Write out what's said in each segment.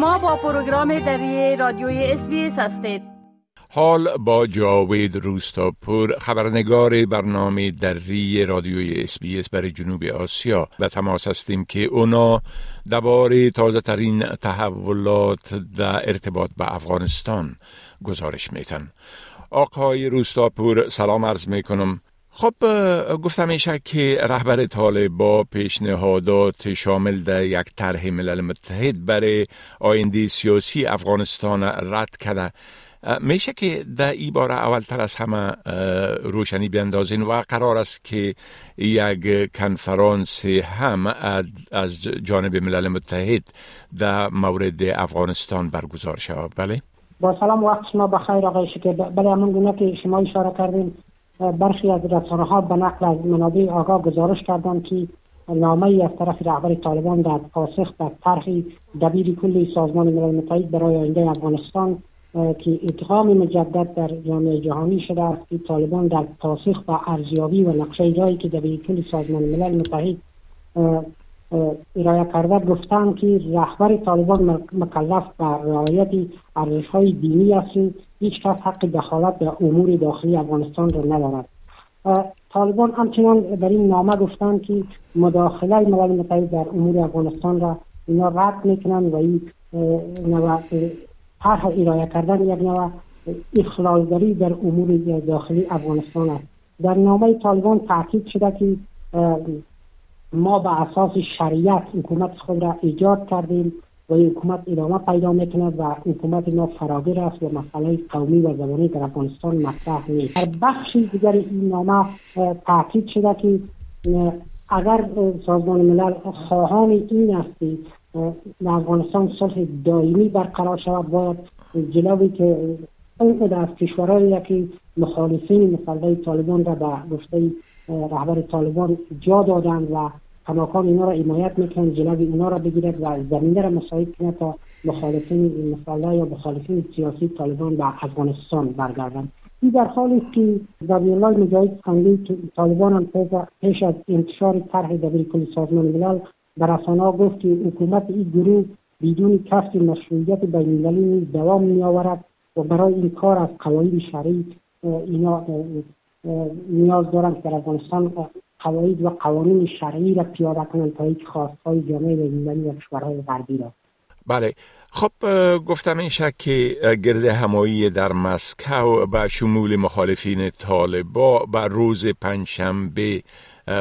شما با پروگرام دری رادیوی SBS هستید. حال با جاوید روستاپور خبرنگار برنامه دری رادیوی SBS برای جنوب آسیا و تماس هستیم که اونا درباره تازه ترین تحولات در ارتباط به افغانستان گزارش میتن آقای روستاپور سلام عرض می‌کنم. خب گفتم میشه که رهبر طالبا پیشنهادات شامل در یک طرح ملل متحد برای آینده سیاسی افغانستان رد کرده. میشه که در ای بار اولتر از همه روشنی بیندازین و قرار است که یک کنفرانس هم از جانب ملل متحد در مورد افغانستان برگزار شود. بله؟ با سلام وقت شما بخیر آقای شکر. بله همون گونه که شما اشاره کردیم برخی از رسانه ها به نقل از منابع آگاه گزارش کردند که نامه ای از طرف رهبر طالبان در پاسخ به طرح دبیر کل سازمان ملل متحد برای آینده افغانستان که ادغام مجدد در جامعه جهانی شده است که طالبان در پاسخ به ارزیابی و نقشه جایی که دبیر کل سازمان ملل متحد ارائه کرده گفتند که رهبر طالبان مکلف به رعایت ارزش های دینی است. هیچ کس حق دخالت در امور داخلی افغانستان را ندارد. طالبان همچنان در این نامه گفتند که مداخله ملل متحد در امور افغانستان را اینا رد می‌کنند و این طرح ارائه کردن یک نوع اخلالگری در امور داخلی افغانستان است. در نامه طالبان تاکید شده که ما به اساس شریعت حکومت خود را ایجاد کردیم. و حکومت ادامه پیدا می‌کند و حکومت ما فراگیر است و مسئله قومی و زبانی در افغانستان مطرح نیست. در بخش دیگر این نامه تاکید شده که اگر سازمان ملل خواهان این است در افغانستان صلح دائمی برقرار شود باید جلوی که اون از کشورهایی که مخالفین مسئله طالبان را به گفته رهبر طالبان جا دادند و کماکان اینا را حمایت می‌کنند جلوی اینا را بگیرد و زمینه را مساعد کنند تا مخالفین مسئله یا مخالفین سیاسی طالبان به افغانستان برگردند. این در حالی است که زبی الله مجاهد که طالبان هم پیش از انتشار طرح دبیر کل سازمان ملل در رسانه گفت که حکومت این گروه بدون کسب مشروعیت بینالمللی نیز دوام می آورد و برای این کار از قواعد شرعی اینا نیاز دارند که افغانستان قواعد و قوانین شرعی را پیاده کنند تا یک خواستهای جامعه بینالمللی و کشورهای غربی را. بله. خب گفتم این شک که گرد همایی در مسکو به شمول مخالفین طالبا بر روز پنجشنبه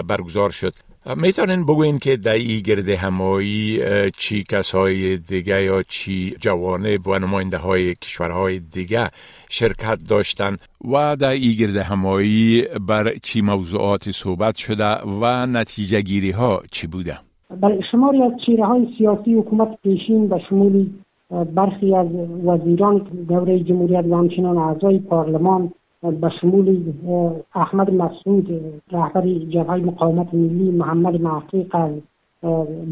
برگزار شد. می‌تونین بگوین که در ای گرد همایی چی کسای دیگه یا چی جوانب و نماینده های کشورهای دیگه شرکت داشتن و در ای گرد همایی بر چی موضوعات صحبت شده و نتیجه گیری ها چی بوده؟ بله شماری از چیره های سیاسی حکومت پیشین و شمولی برخی از وزیران دوره جمهوریت و همچنان اعضای پارلمان به احمد مسعود رهبر جبهه مقاومت ملی محمد محقق از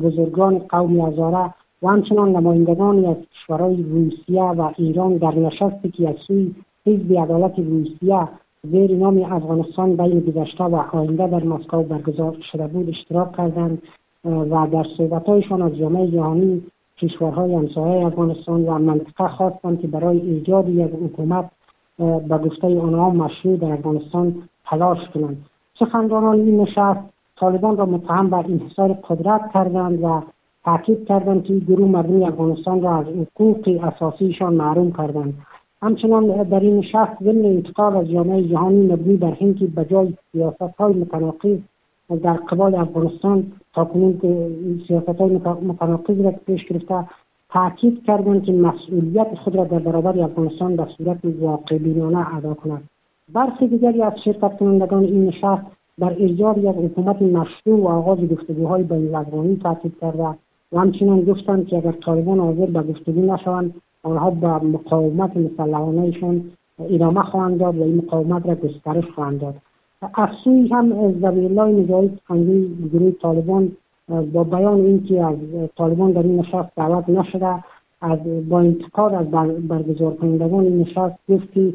بزرگان قوم ازاره و همچنان نمایندگانی از کشورهای روسیه و ایران در نشستی که از سوی حزب عدالت روسیه زیر نام افغانستان بین گذشته و آینده در مسکو برگزار شده بود اشتراک کردند و در صحبتهایشان از جامعه جهانی کشورهای همسایه افغانستان و منطقه خواستند که برای ایجاد یک حکومت به گفته آنها مشروع در افغانستان تلاش کنند. سخنرانان این نشست طالبان را متهم بر انحصار قدرت کردند و تاکید کردند که گروه مردمی افغانستان را از حقوق اساسیشان محروم کردند. همچنان در این نشست ضمن انتقال از جامعه جهانی مبنی بر اینکه به جای سیاست متناقض در قبال افغانستان تاکنون سیاست های متناقض را پیش گرفته تاکید کردند که مسئولیت خود را در برابر افغانستان به صورت واقع بینانه ادا کند. برخی دیگری از شرکت کنندگان این نشست در ایجاد یک حکومت مشروع و آغاز گفتگوهای بین الافغانی تاکید کرده و همچنین گفتند که اگر طالبان حاضر به گفتگو نشوند آنها به مقاومت مسلحانهشان ادامه خواهند داد و این مقاومت را گسترش خواهند داد. از سوی هم زبی الله مجاهد سخنگوی گروه طالبان با بیان اینکه از طالبان در این نشست دعوت نشده از با انتقاد از برگزار کنندگان این نشست گفت که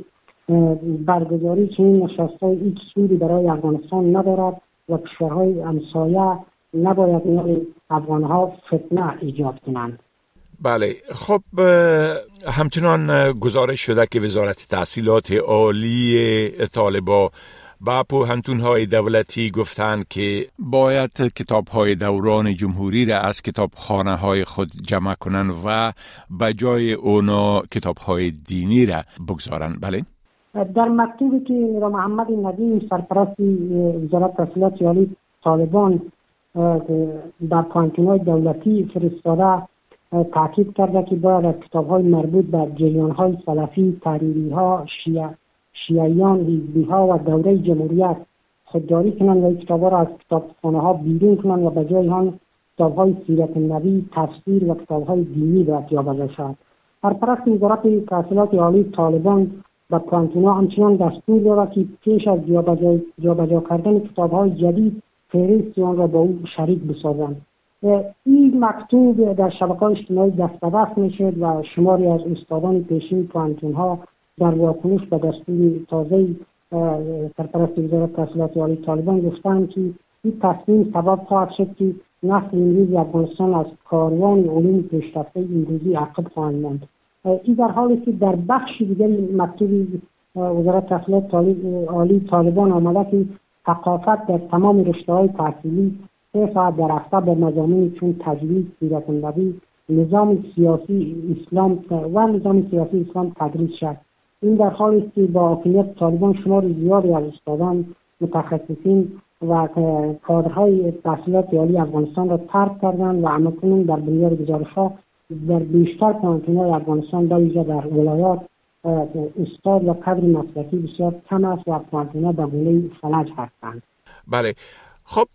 برگزاری چنین نشست های هیچ سودی برای افغانستان ندارد و کشورهای همسایه نباید میان افغانها فتنه ایجاد کنند. بله. خب همچنان گزارش شده که وزارت تحصیلات عالی طالبا با پوهنتون های دولتی گفتند که باید کتاب های دوران جمهوری را از کتاب خانه های خود جمع کنند و به جای اونا کتاب های دینی را بگذارند بله؟ در مکتوبی که را محمد ندیم سرپرست وزارت تحصیلات عالی طالبان در پوهنتون های دولتی فرستاده تاکید کرده که باید از کتاب های مربوط به جریان های سلفی تحریری ها شیعه شیعیان حزبی ها و دوره جمهوریت خودداری کنند و کتاب را از کتابخانه ها بیرون کنند و به جای آن کتاب های سیرت نبی تفسیر و کتاب های دینی باید جابجا شود سرپرست وزارت تحصیلات عالی طالبان و پوانتونا همچنان دستور دارد که پیش از جابجا کردن کتاب های جدید فهرست آن را با او شریک بسازند. این مکتوب در شبکه اجتماعی دست به می‌شد و شماری از استادان پیشین پوانتون ها در واکنش به دستور تازه سرپرست وزارت تحصیلات عالی طالبان گفتند که این تصمیم سبب خواهد شد که نسل امروزی افغانستان از کاروان علوم پیشرفته امروزی عقب خواهند ماند. این در حالی که در بخش دیگری مکتوب وزارت تحصیلات عالی طالبان آمده که ثقافت در تمام رشته های تحصیلی سه ساعت در هفته به مضامین چون تجوید سیرت النبی نظام سیاسی اسلام و نظام سیاسی اسلام تدریس شد این در حالی است که با حاکمیت طالبان شمار زیادی از استادان متخصصین و کادرهای تحصیلات عالی افغانستان را ترک کردند و همکنون در بنیاد گزارشها در بیشتر پانتونهای افغانستان به در ولایات استاد و قدر مسلکی بسیار کم است و پانتونها به گونه فلج هستند. بله. خب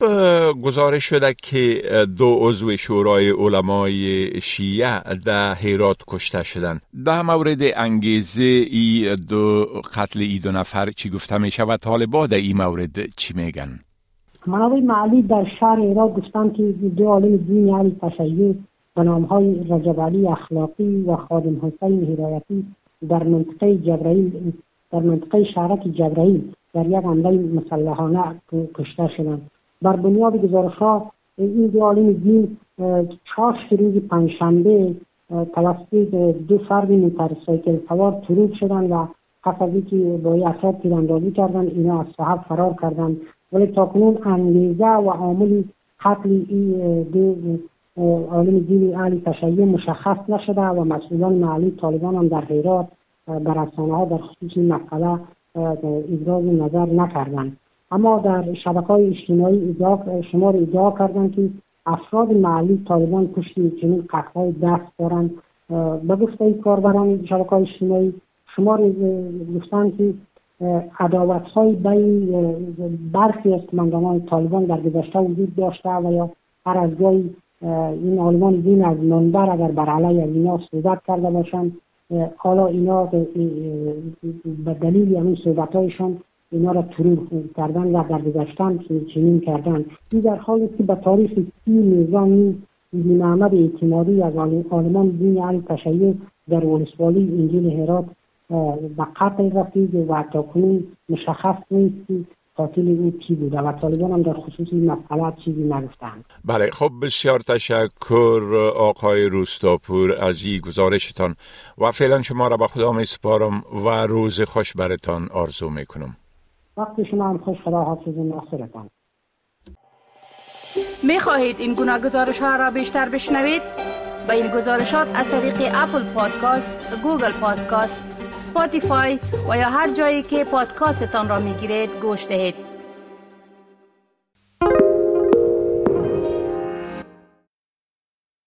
گزارش شده که دو عضو شورای علمای شیعه در هیرات کشته شدن در مورد انگیزه ای دو قتل ای دو نفر چی گفته میشه و طالبا در این مورد چی میگن؟ منابع معلی در شهر هیرات گفتن که دو عالم دین علی تشیع به نام های رجب علی اخلاقی و خادم حسین هدایتی در منطقه جبرائیل در منطقه شهرک جبرائیل در یک حمله مسلحانه کشته شدند. بر بنیاد گزارش ها این دو عالم دین چهارشنبه روز پنجشنبه توسط دو فرد موتورسایکل سوار تروب شدن و پس از اینکه با افراد تیراندازی کردن اینا از صحب فرار کردن. ولی تاکنون انگیزه و عامل قتل این دو عالم دین اهل تشیع مشخص نشده و مسئولان محلی طالبان هم در حیرات بر ها در خصوص این مسئله ابراز نظر نکردند. اما در شبکه های اجتماعی شمار ادعا کردند که افراد محلی طالبان کشتی چنین قتلهای دست دارند. به گفته کاربران شبکه های اجتماعی شمار گفتند که عداوت های بین برخی از کماندانان طالبان در گذشته وجود داشته و یا هر از گاهی این آلمان دین از منبر اگر بر علیه اینا صحبت کرده باشند حالا اینا به دلیل همین صحبت هایشان اینا را ترور کردن و در گذشتن چنین کردن. این در حالی که به تاریخ سی نظامی بی محمد اعتمادی از آلمان دین علی تشیع در ولسوالی انجیل هرات به قتل رسید و تاکنون مشخص نیست قاتل او کی بوده و طالبان هم در خصوص این مسئله چیزی نگفتند. بله خب بسیار تشکر آقای روستاپور از این گزارشتان و فعلا شما را به خدا می سپارم و روز خوش برتان آرزو می کنم. وقت شما هم خوش خدا حافظ ناصرتان می خواهید این گونه گزارش ها را بیشتر بشنوید؟ با این گزارشات از طریق Apple Podcast، Google Podcast، Spotify و یا هر جایی که پادکاستتان را می گیرید گوش دهید.